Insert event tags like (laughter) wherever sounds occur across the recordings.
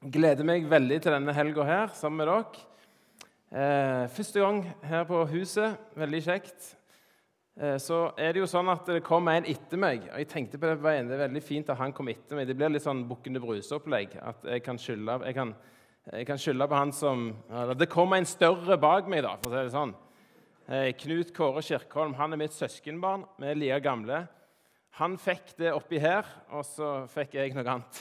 gleder meg veldig til denne helga her sammen med dere. Eh, første gang her på huset. Veldig kjekt. Eh, så er det jo sånn at det kom en etter meg. og jeg tenkte på Det veien, det er veldig fint at han kom etter meg. Det blir litt sånn Bukkene Bruse-opplegg. At jeg kan skylde, jeg kan, jeg kan skylde på han som eller Det kom en større bak meg, da, for å si det sånn. Eh, Knut Kåre Kirkholm han er mitt søskenbarn. Vi er like gamle. Han fikk det oppi her, og så fikk jeg noe annet.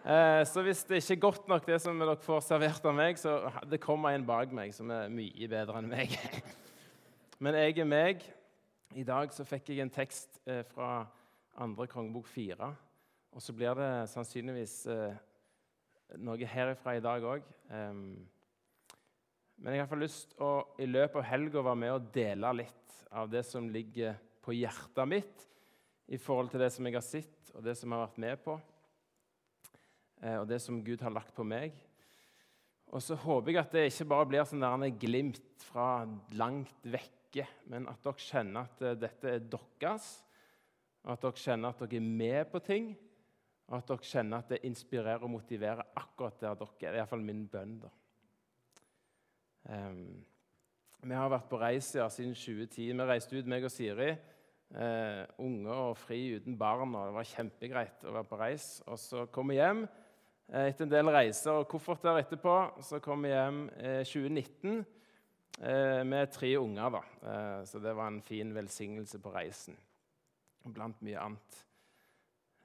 Eh, så hvis det ikke er godt nok, det som dere får servert av meg, så det kommer en bak meg som er mye bedre enn meg. (laughs) Men jeg er meg. I dag så fikk jeg en tekst eh, fra andre kongebok fire. Og så blir det sannsynligvis eh, noe herifra i dag òg. men jeg har lyst til å i løpet av helga være med og dele litt av det som ligger på hjertet mitt i forhold til det som jeg har sett, og det som jeg har vært med på, og det som Gud har lagt på meg. Og så håper jeg at det ikke bare blir sånn der glimt fra langt vekke, men at dere kjenner at eh, dette er deres, og at dere kjenner at dere er med på ting, og at dere kjenner at det inspirerer og motiverer akkurat der dere er. Det er iallfall min bønn. da. Um, vi har vært på reise siden 2010. Vi reiste ut, meg og Siri Uh, unge og fri uten barn. og Det var kjempegreit å være på reis. Og så kom vi hjem eh, etter en del reiser og kofferter etterpå. Så kom vi hjem eh, 2019 eh, med tre unger. da. Eh, så det var en fin velsignelse på reisen, blant mye annet.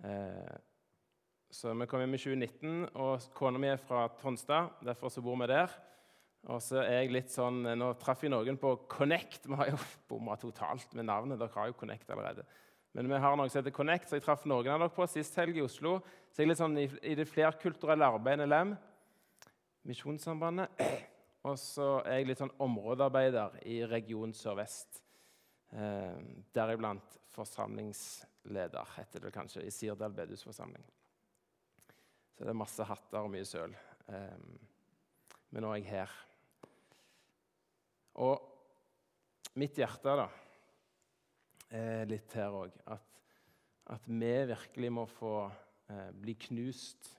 Eh, så vi kom hjem i 2019, og kona mi er fra Tonstad. Derfor så bor vi der. Og så er jeg litt sånn, Nå traff jeg noen på Connect. Vi har jo bomma totalt med navnet. Dere har jo Connect allerede. Men vi har noe som heter Connect, så jeg traff noen av dere på sist helg i Oslo. Så jeg er litt sånn i, det flerkulturelle arbeidet NLM, Misjonssambandet. (clears throat) Og så er jeg litt sånn områdearbeider i region Sør-Vest. Eh, Deriblant forsamlingsleder, heter det kanskje, i Sirdal bedehusforsamling. Så det er masse hatter og mye søl. Eh, men nå er jeg her. Og mitt hjerte da, er litt her òg at, at, vi virkelig må få eh, bli knust.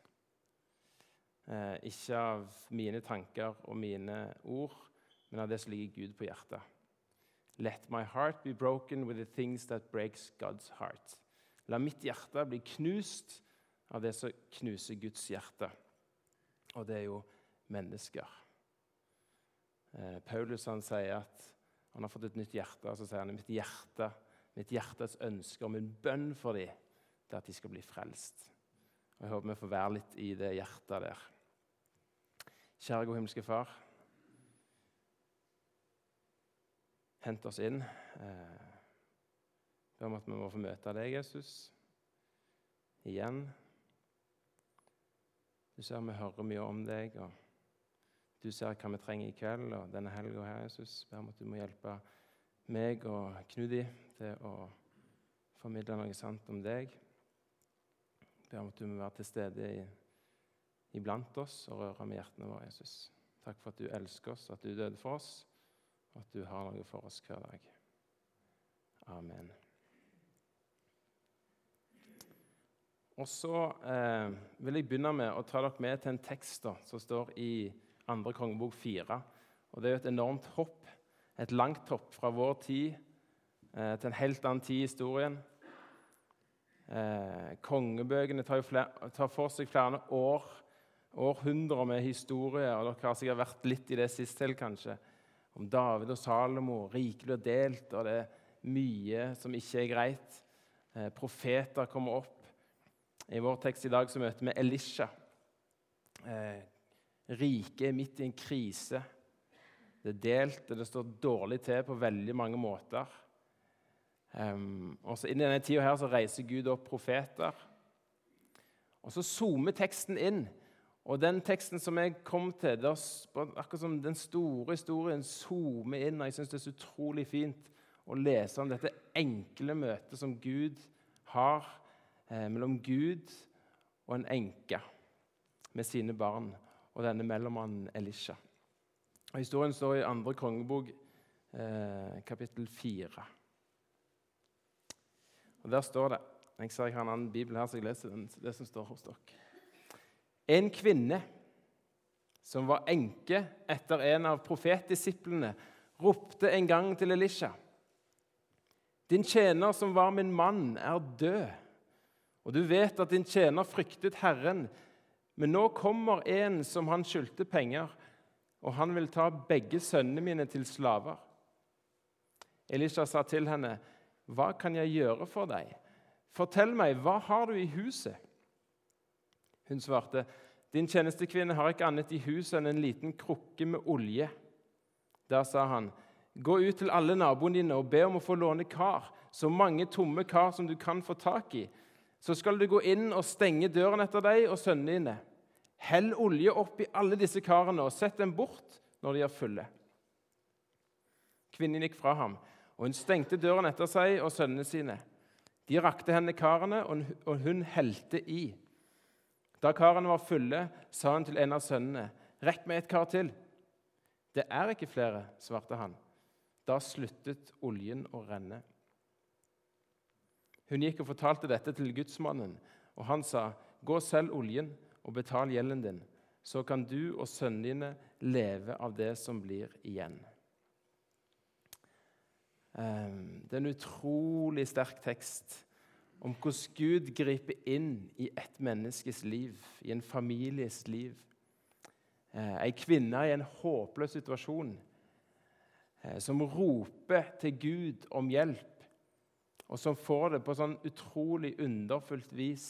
Eh, ikke av mine tanker og mine ord, men av det som ligger Gud på hjertet. Let my heart be broken with the things that breaks God's heart. La mitt hjerte bli knust av det som knuser Guds hjerte. Og det er jo mennesker. Eh, Paulus han sier at han har fått et nytt hjerte. og så sier han at mitt hjerte, mitt hjertes ønske og min bønn for dem er at de skal bli frelst. Og Jeg håper vi får være litt i det hjertet der. Kjære gode himmelske Far. Hent oss inn. Be om at vi må få møte deg, Jesus, igjen. Du ser vi hører mye om deg. og du ser hva vi trenger i kveld og denne helga her, Jesus. Be om at du må hjelpe meg og Knudi til å formidle noe sant om deg. Ber om at du må være til stede iblant oss og røre med hjertene våre, Jesus. Takk for at du elsker oss, at du døde for oss, og at du har noe for oss hver dag. Amen. Og så eh, vil jeg begynne med å ta dere med til en tekst da, som står i andre kongebok fire. Og det er jo et enormt hopp, et langt hopp fra vår tid eh, til en helt annen tid i historien. Eh, kongebøkene tar, flere, tar, for seg flere år, århundrer med historie. og Dere har sikkert vært litt i det sist til, kanskje. Om David og Salomo, rikelig og delt, og det er mye som ikke er greit. Eh, profeter kommer opp. I vår tekst i dag så møter vi Elisha. Eh, Riket er midt i en krise. Det er delt, og det står dårlig til på veldig mange måter. Um, og så i denne tida her så reiser Gud opp profeter. Og Så zoomer teksten inn. Og den teksten som jeg kom til, der, akkurat som den store historien zoomer inn. og Jeg syns det er så utrolig fint å lese om dette enkle møtet som Gud har eh, mellom Gud og en enke med sine barn og denne mellommannen Elisha. Og Historien står i andre kongebok, eh, kapittel 4. Og Der står det Jeg ser har en annen bibel her, så jeg leser den, det som står hos dere. En kvinne som var enke etter en av profetdisiplene, ropte en gang til Elisha.: Din tjener som var min mann, er død. Og du vet at din tjener fryktet Herren, men nå kommer en som han skyldte penger, og han vil ta begge sønnene mine til slaver. Elisha sa til henne, 'Hva kan jeg gjøre for deg?' 'Fortell meg, hva har du i huset?' Hun svarte, 'Din tjenestekvinne har ikke annet i huset enn en liten krukke med olje.' Da sa han, 'Gå ut til alle naboene dine og be om å få låne kar, så mange tomme kar som du kan få tak i.' 'Så skal du gå inn og stenge døren etter deg og sønnene dine.' 'Hell olje opp i alle disse karene og sett dem bort når de er fulle.' Kvinnen gikk fra ham, og hun stengte døren etter seg og sønnene sine. De rakte henne karene, og hun helte i. Da karene var fulle, sa hun til en av sønnene, 'Rekk meg et kar til.' 'Det er ikke flere', svarte han. Da sluttet oljen å renne. Hun gikk og fortalte dette til gudsmannen, og han sa, 'Gå selv oljen og betal gjelden din, så kan du og sønnene dine leve av det som blir igjen.' Ehm, det er en utrolig sterk tekst om hvordan Gud griper inn i et menneskes liv, i en families liv. Eh, ei kvinne i en håpløs situasjon eh, som roper til Gud om hjelp, og som får det på sånn utrolig underfullt vis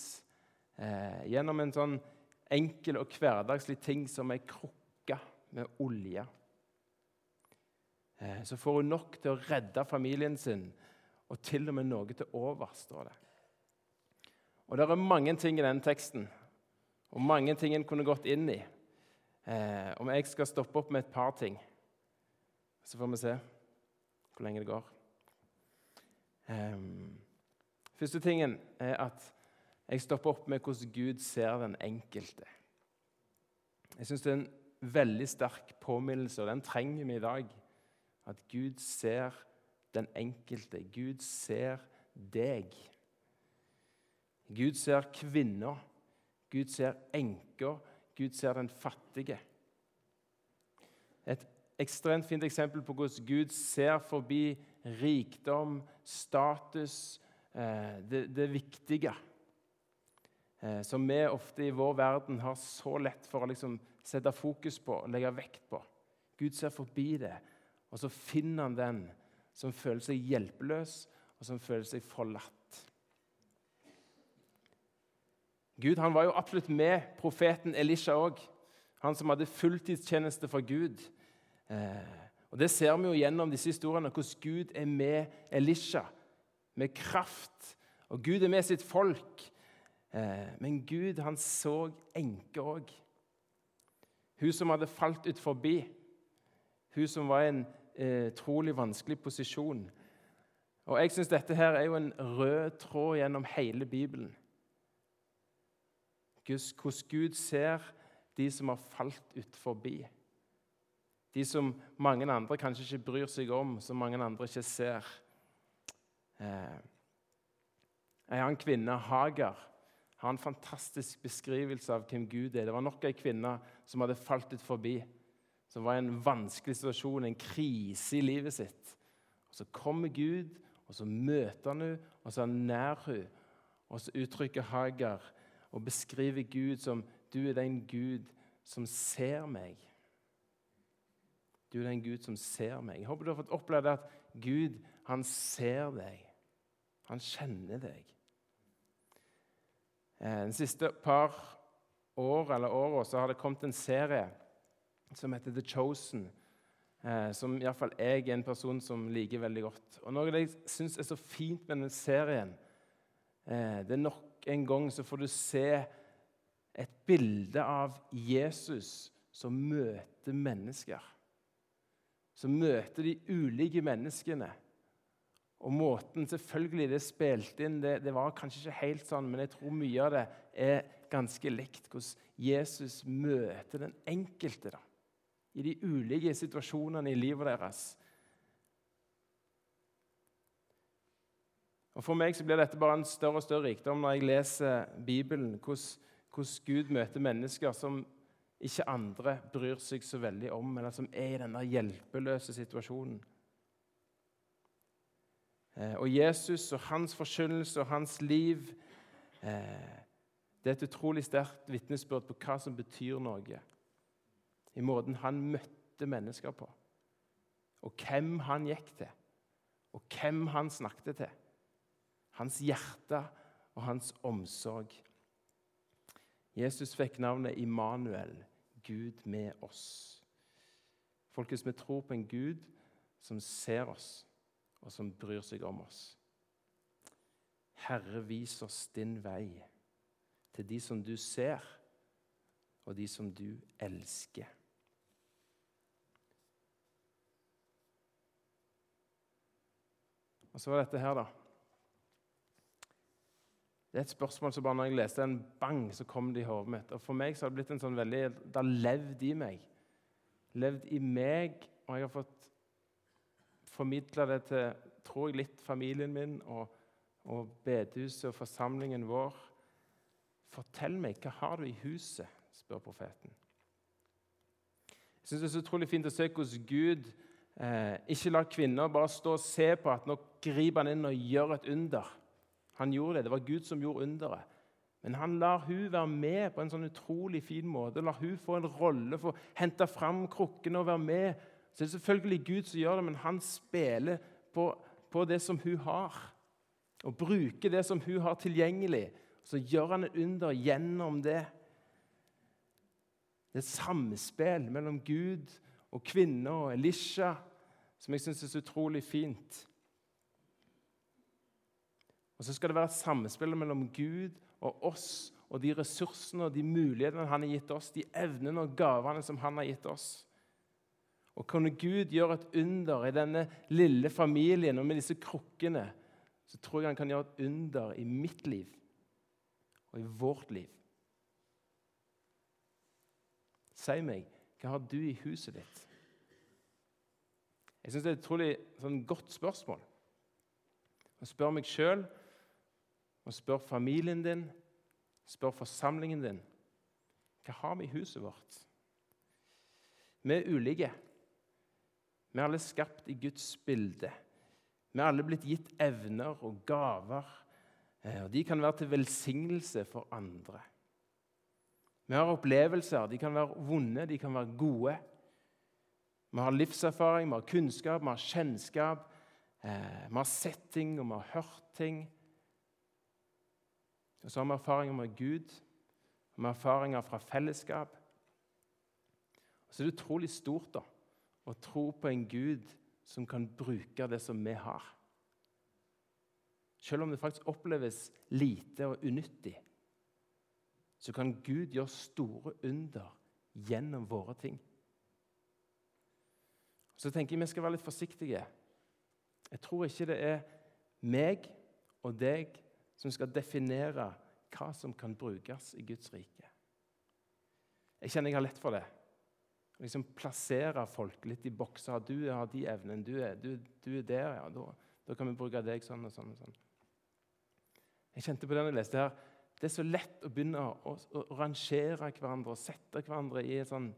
eh, gjennom en sånn enkel og hverdagslig ting som ei krukke med olje. Eh, så får hun nok til å redde familien sin, og til og med noe til overs, står det. Og Det er mange ting i denne teksten, og mange ting en kunne gått inn i. Eh, om jeg skal stoppe opp med et par ting, så får vi se hvor lenge det går. Eh, første tingen er at jeg stopper opp med hvordan Gud ser den enkelte. Jeg syns det er en veldig sterk påminnelse, og den trenger vi i dag. At Gud ser den enkelte. Gud ser deg. Gud ser kvinner, Gud ser enker, Gud ser den fattige. Et ekstremt fint eksempel på hvordan Gud ser forbi rikdom, status, eh, det, det viktige. Eh, som vi ofte i vår verden har så lett for å liksom sette fokus på og legge vekt på. Gud ser forbi det, og så finner han den som føler seg hjelpeløs, og som føler seg forlatt. Gud han var jo absolutt med profeten Elisha òg, han som hadde fulltidstjeneste for Gud. Eh, og Det ser vi jo gjennom disse historiene, hvordan Gud er med Elisha med kraft. Og Gud er med sitt folk. Eh, men Gud han så enke òg. Hun som hadde falt ut forbi. Hun som var i en eh, trolig vanskelig posisjon. Og jeg synes Dette her er jo en rød tråd gjennom hele Bibelen hvordan Gud ser de som har falt ut forbi. De som mange andre kanskje ikke bryr seg om, som mange andre ikke ser. Eh, en annen kvinne, Hagar, har en fantastisk beskrivelse av hvem Gud er. Det var nok ei kvinne som hadde falt ut forbi, som var i en vanskelig situasjon, en krise i livet sitt. Og Så kommer Gud, og så møter han henne, og så er han nær henne. Og så uttrykker Hagar og beskriver Gud som 'Du er den Gud som ser meg'. Du er den Gud som ser meg. Jeg håper du har fått oppleve at Gud, han ser deg. Han kjenner deg. Eh, de siste par år eller åra har det kommet en serie som heter The Chosen. Eh, som iallfall jeg er en person som liker veldig godt. Og Noe jeg syns er så fint med den serien, eh, det er nok en gang så får du se et bilde av Jesus som møter mennesker. Som møter de ulike menneskene. Og måten selvfølgelig det spilte inn, det, det, var kanskje ikke helt sånn, men jeg tror mye av det er ganske likt. Hvordan Jesus møter den enkelte da, i de ulike situasjonene i livet deres. Og For meg så blir dette bare en større og større rikdom når jeg leser Bibelen. Hvordan, hvordan Gud møter mennesker som ikke andre bryr seg så veldig om, eller som er i denne hjelpeløse situasjonen. Eh, og Jesus og hans forkynnelse og hans liv eh, det er et utrolig sterkt vitnesbyrd på hva som betyr noe. I måten han møtte mennesker på, og hvem han gikk til, og hvem han snakket til. Hans hjerte og hans omsorg. Jesus fikk navnet Immanuel, Gud med oss. Folkens, vi tror på en Gud som ser oss, og som bryr seg om oss. Herre, vis oss din vei til de som du ser, og de som du elsker. Og så var dette her, da. Det er et spørsmål som bare når jeg leste en bang, så kom det i hodet mitt. Og For meg så har det blitt en sånn veldig Det har levd i meg. Levd i meg, og jeg har fått formidla det til tror jeg, litt familien min og, og bedehuset og forsamlingen vår. Fortell meg, hva har du i huset? spør profeten. Jeg synes Det er så utrolig fint å se hvordan Gud eh, ikke lar kvinner bare stå og se på at nå griper han inn og gjør et under. Han gjorde det. Det var Gud som gjorde underet. Men han lar hun være med på en sånn utrolig fin måte. Lar hun få en rolle, få hente fram krukkene og være med. Så det er selvfølgelig Gud som gjør det, men han spiller på, på det som hun har. Og bruker det som hun har tilgjengelig. Så gjør han et under gjennom det. Det er samspill mellom Gud og kvinner og Elisha som jeg syns er så utrolig fint. Og så skal det være et samspill mellom Gud og oss og de ressursene og de mulighetene han har gitt oss, de evnene og gavene som han har gitt oss. Og kunne Gud gjøre et under i denne lille familien og med disse krukkene, så tror jeg han kan gjøre et under i mitt liv og i vårt liv. Si meg, hva har du i huset ditt? Jeg syns det er et utrolig sånn, godt spørsmål. Og spør meg sjøl, og spør familien din, spør forsamlingen din. Hva har vi i huset vårt? Vi er ulike. Vi er alle skapt i Guds bilde. Vi er alle blitt gitt evner og gaver Eh, og De kan være til velsignelse for andre. Vi har opplevelser. De kan være vonde, de kan være gode. Vi har livserfaring, vi har kunnskap, vi har kjennskap. Eh, vi har sett ting, og vi har hørt ting. Og så har vi erfaringer med Gud, og vi har erfaringer fra fellesskap. Og så er det utrolig stort da, å tro på en Gud som kan bruke det som vi har. Selv om det faktisk oppleves lite og unyttig, så kan Gud gjøre store under gjennom våre ting. Så tenker jeg vi skal være litt forsiktige. Jeg tror ikke det er meg og deg som skal definere hva som kan brukes i Guds rike. Jeg kjenner jeg har lett for det. Liksom Plassere folk litt i bokser. Du har de evnene, du er, du, du er der, ja. Da, da, kan vi bruke deg sånn og sånn. og sånn. Jeg kjente på det når jeg leste her. Det er så lett å begynne å, å, rangere hverandre og sette hverandre i et sånn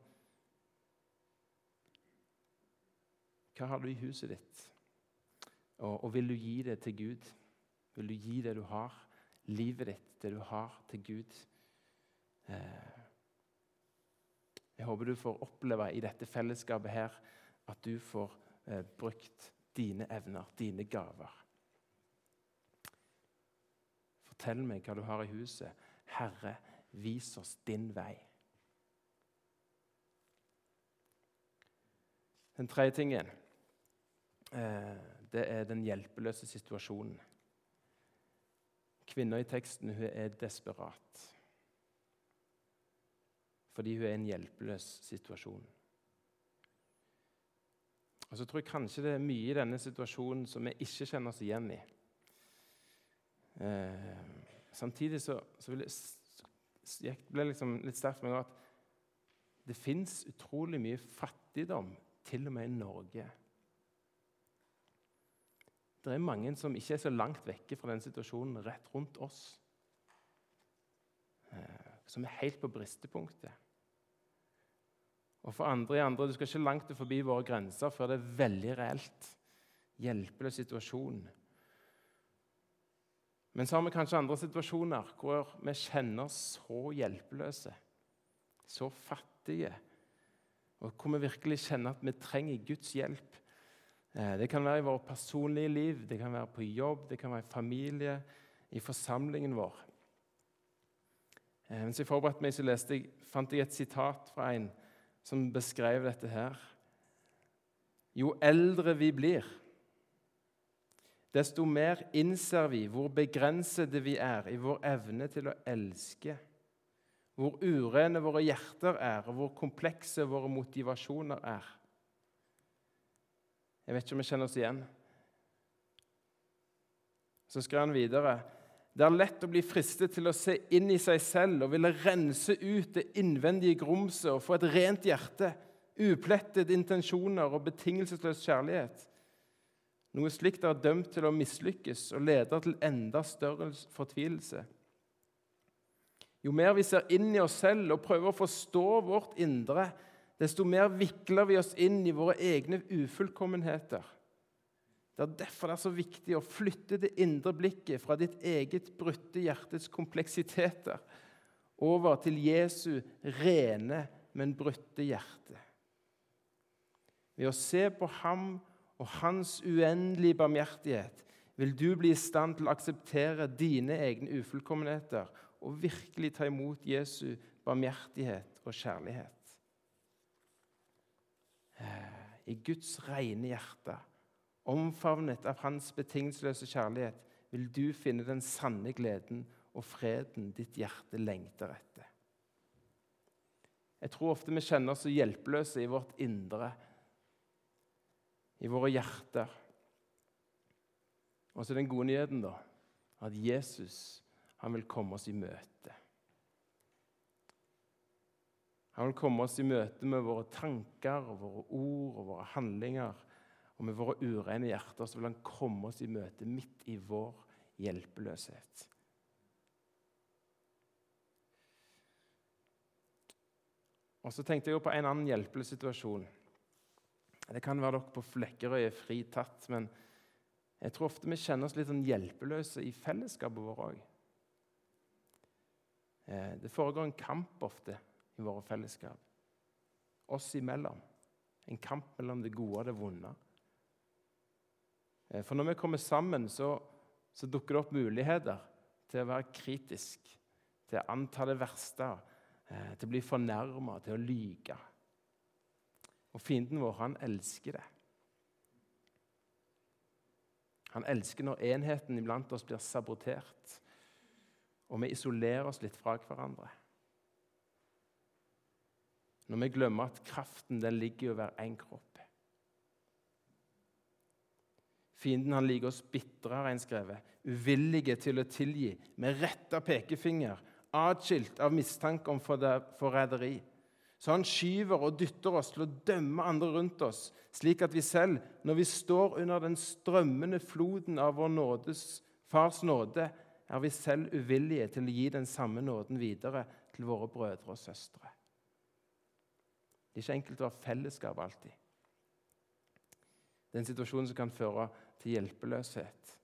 Hva har du i huset ditt? Og, og, vil du gi det til Gud? Vil du gi det du har, livet ditt, det du har, til Gud? Eh, jeg håper du får oppleve i dette fellesskapet her at du får eh, brukt dine evner, dine gaver. Fortell meg hva du har i huset. Herre, vis oss din vei. Den tredje tingen eh, det er den hjelpeløse situasjonen. Kvinna i teksten hun er desperat fordi hun er i en hjelpeløs situasjon. Og så tror jeg kanskje det er mye i denne situasjonen som vi ikke kjenner oss igjen i. Eh, samtidig så, så jeg, ble det liksom litt sterkt for meg at det fins utrolig mye fattigdom, til og med i Norge. Det er mange som ikke er så langt vekke fra den situasjonen rett rundt oss. Eh, som er helt på bristepunktet. Og for andre i andre, Du skal ikke langt forbi våre grenser før det er veldig reelt. Hjelpeløs situasjon. Men så har vi kanskje andre situasjoner hvor vi kjenner oss så hjelpeløse, så fattige, og hvor vi virkelig kjenner at vi trenger Guds hjelp. Eh, det kan være i vårt personlige liv, det kan være på jobb, det kan være i familie, i forsamlingen vår. Eh, mens jeg forberedte meg, så leste fant jeg et sitat fra en som beskrev dette her. Jo eldre vi blir, desto mer innser vi hvor begrensede vi er i vår evne til å elske, hvor urene våre hjerter er, og hvor komplekse våre motivasjoner er. Jeg vet ikke om vi kjenner oss igjen. Så skrev han videre det er lett å bli fristet til å se inn i seg selv og ville rense ut det innvendige grumset og få et rent hjerte, uplettede intensjoner og betingelsesløs kjærlighet. Noe slikt er dømt til å mislykkes og leder til enda større fortvilelse. Jo mer vi ser inn i oss selv og prøver å forstå vårt indre, desto mer vikler vi oss inn i våre egne ufullkommenheter. Det er derfor det er så viktig å flytte det indre blikket fra ditt eget brutte hjertets kompleksiteter over til Jesu rene, men brutte hjerte. Ved å se på ham og hans uendelige barmhjertighet vil du bli i stand til å akseptere dine egne ufullkommenheter og virkelig ta imot Jesu barmhjertighet og kjærlighet. Eh, I Guds rene hjerte Omfavnet av hans betingelsesløse kjærlighet vil du finne den sanne gleden og freden ditt hjerte lengter etter. Jeg tror ofte vi kjenner oss så hjelpeløse i vårt indre, i våre hjerter. Og så den gode nyheten da, at Jesus han vil komme oss i møte. Han vil komme oss i møte med våre tanker og våre ord og våre handlinger og med våre urene hjerter så vil han komme oss i møte midt i vår hjelpeløshet. Og Så tenkte jeg på en annen hjelpeløs situasjon. Det kan være dere på Flekkerøy er fritatt, men jeg tror ofte vi kjenner oss litt sånn hjelpeløse i fellesskapet vårt òg. Eh, det foregår en kamp ofte i våre fellesskap, oss imellom. En kamp mellom det gode og det vonde. Eh, for når vi kommer sammen, så, så, dukker det opp muligheter til å være kritisk, til å anta det verste, eh, til å bli fornærma, til å lyge. Og fienden vår, han elsker det. Han elsker når enheten iblant oss blir sabotert, og vi isolerer oss litt fra hverandre. Når vi glemmer at kraften den ligger i å være én kropp. Fienden han liker oss bitre, har en skrevet. Uvillige til å tilgi, med retta pekefinger, atskilt av mistanke om forræderi. Så han skyver og dytter oss til å dømme andre rundt oss, slik at vi selv, når vi står under den strømmende floden av vår nådes, Fars nåde, er vi selv uvillige til å gi den samme nåden videre til våre brødre og søstre. Det er ikke enkelt å ha fellesskap alltid. Det er en situasjon som kan føre til hjelpeløshet.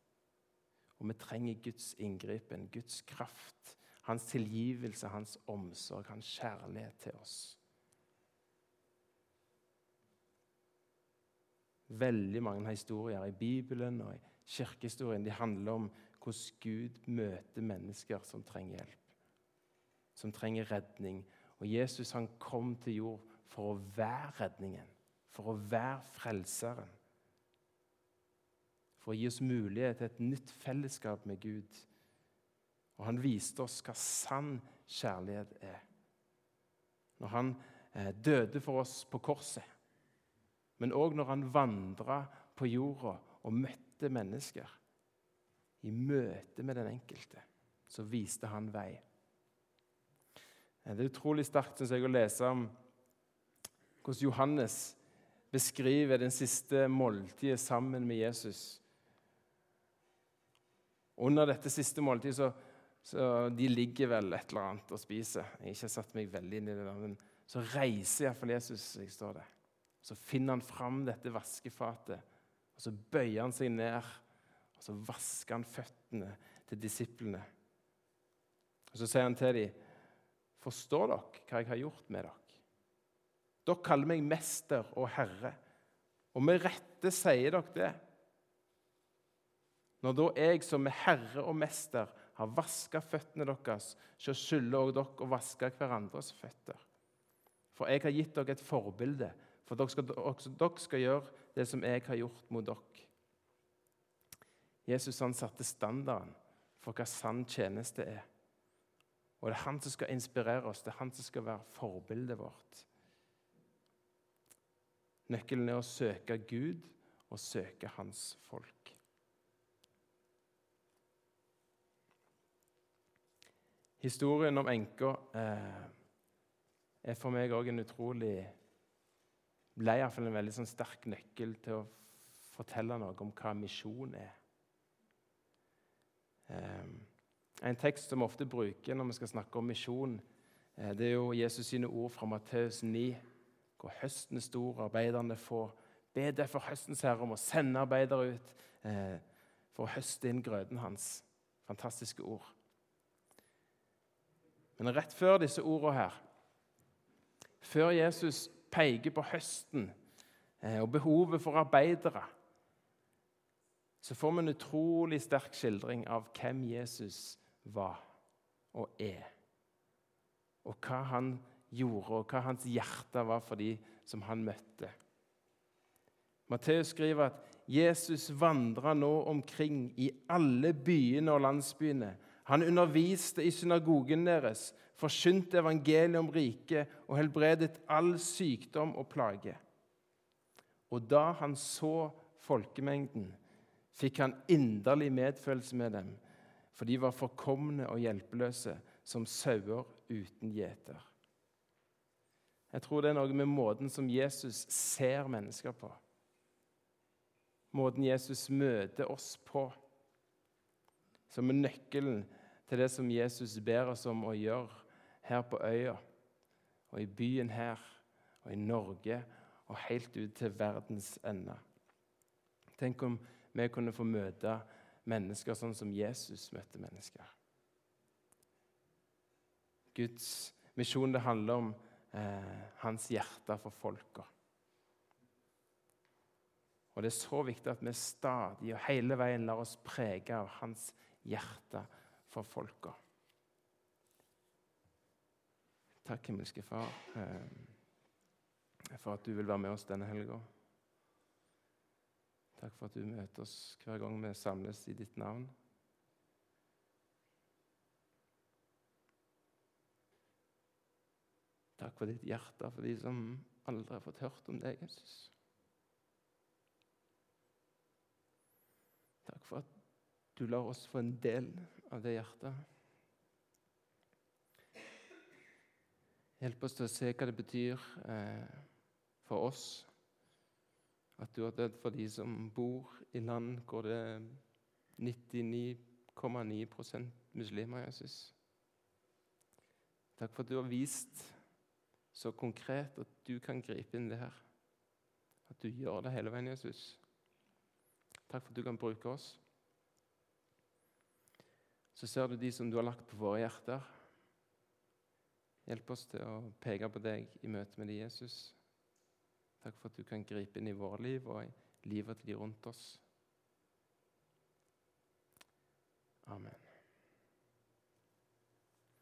Og vi trenger Guds inngripen, Guds kraft, hans tilgivelse, hans omsorg, hans kjærlighet til oss. Veldig mange historier i Bibelen og i kirkehistorien de handler om hvordan Gud møter mennesker som trenger hjelp, som trenger redning. Og Jesus han kom til jord for å være redningen, for å være frelseren for å gi oss mulighet til et nytt fellesskap med Gud. Og han viste oss hva sann kjærlighet er. Når han eh, døde for oss på korset, men òg når han vandra på jorda og møtte mennesker. I møte med den enkelte så viste han vei. Det er utrolig sterkt synes jeg, å lese om hvordan Johannes beskriver den siste måltidet sammen med Jesus. Under dette siste måltidet så, så De ligger vel et eller annet og spiser. Jeg har ikke satt meg veldig inn i det, men så reiser iallfall Jesus seg, står det. Så finner han fram dette vaskefatet, og så bøyer han seg ned. Og så vasker han føttene til disiplene. Og Så sier han til dem, 'Forstår dere hva jeg har gjort med dere?' Dere kaller meg mester og herre, og med rette sier dere det. Når da jeg som er herre og mester har vaska føttene deres, så skylder òg dere å vaske hverandres føtter. For jeg har gitt dere et forbilde, for dere skal, dere skal gjøre det som jeg har gjort mot dere. Jesus han satte standarden for hva sann tjeneste er. Og Det er han som skal inspirere oss, det er han som skal være forbildet vårt. Nøkkelen er å søke Gud og søke Hans folk. Historien om enka eh, er for meg òg en utrolig ble iallfall en veldig sånn sterk nøkkel til å fortelle noe om hva misjon er. Eh, en tekst som vi ofte bruker når vi skal snakke om misjon, eh, det er jo Jesus sine ord fra Matteus 9, hvor høsten er stor, arbeiderne får be derfor høstens herre om å sende arbeidere ut eh, for å høste inn grøten hans. Fantastiske ord. Men rett før disse ordene her, før Jesus peker på høsten eh, og behovet for arbeidere, så får vi en utrolig sterk skildring av hvem Jesus var og er. Og hva han gjorde, og hva hans hjerte var for de som han møtte. Matteus skriver at Jesus vandra nå omkring i alle byene og landsbyene han underviste i synagogen deres, forkynte evangeliet om riket og helbredet all sykdom og plage. Og da han så folkemengden, fikk han inderlig medfølelse med dem, for de var forkomne og hjelpeløse som sauer uten gjeter. Jeg tror det er noe med måten som Jesus ser mennesker på. Måten Jesus møter oss på som er nøkkelen til det som Jesus ber oss om å gjøre her på øya, og i byen her, og i Norge, og helt ut til verdens ende. Tenk om vi kunne få møte mennesker sånn som Jesus møtte mennesker. Guds misjon det handler om eh, hans hjerte for folka. Og Det er så viktig at vi stadig og hele veien lar oss prege av hans hjerte for folka. Takk, himmelske Far, eh, for at du vil være med oss denne helga. Takk for at du møter oss hver gang vi samles i ditt navn. Takk for ditt hjerte for de som aldri har fått hørt om deg, Jesus. Takk for at du lar oss få en del av det hjertet. Hjelp oss til å se hva det betyr eh, for oss at du har dødd for de som bor i land hvor det er 99,9% muslimer, Jesus. Takk for at du har vist så konkret at du kan gripe inn det her. At du gjør det hele veien, Jesus. Takk for at du kan bruke oss så ser du de som du har lagt på våre hjerter. Hjelp oss til å peke på deg i møte med de, Jesus. Takk for at du kan gripe inn i vårt liv og i livet til de rundt oss. Amen.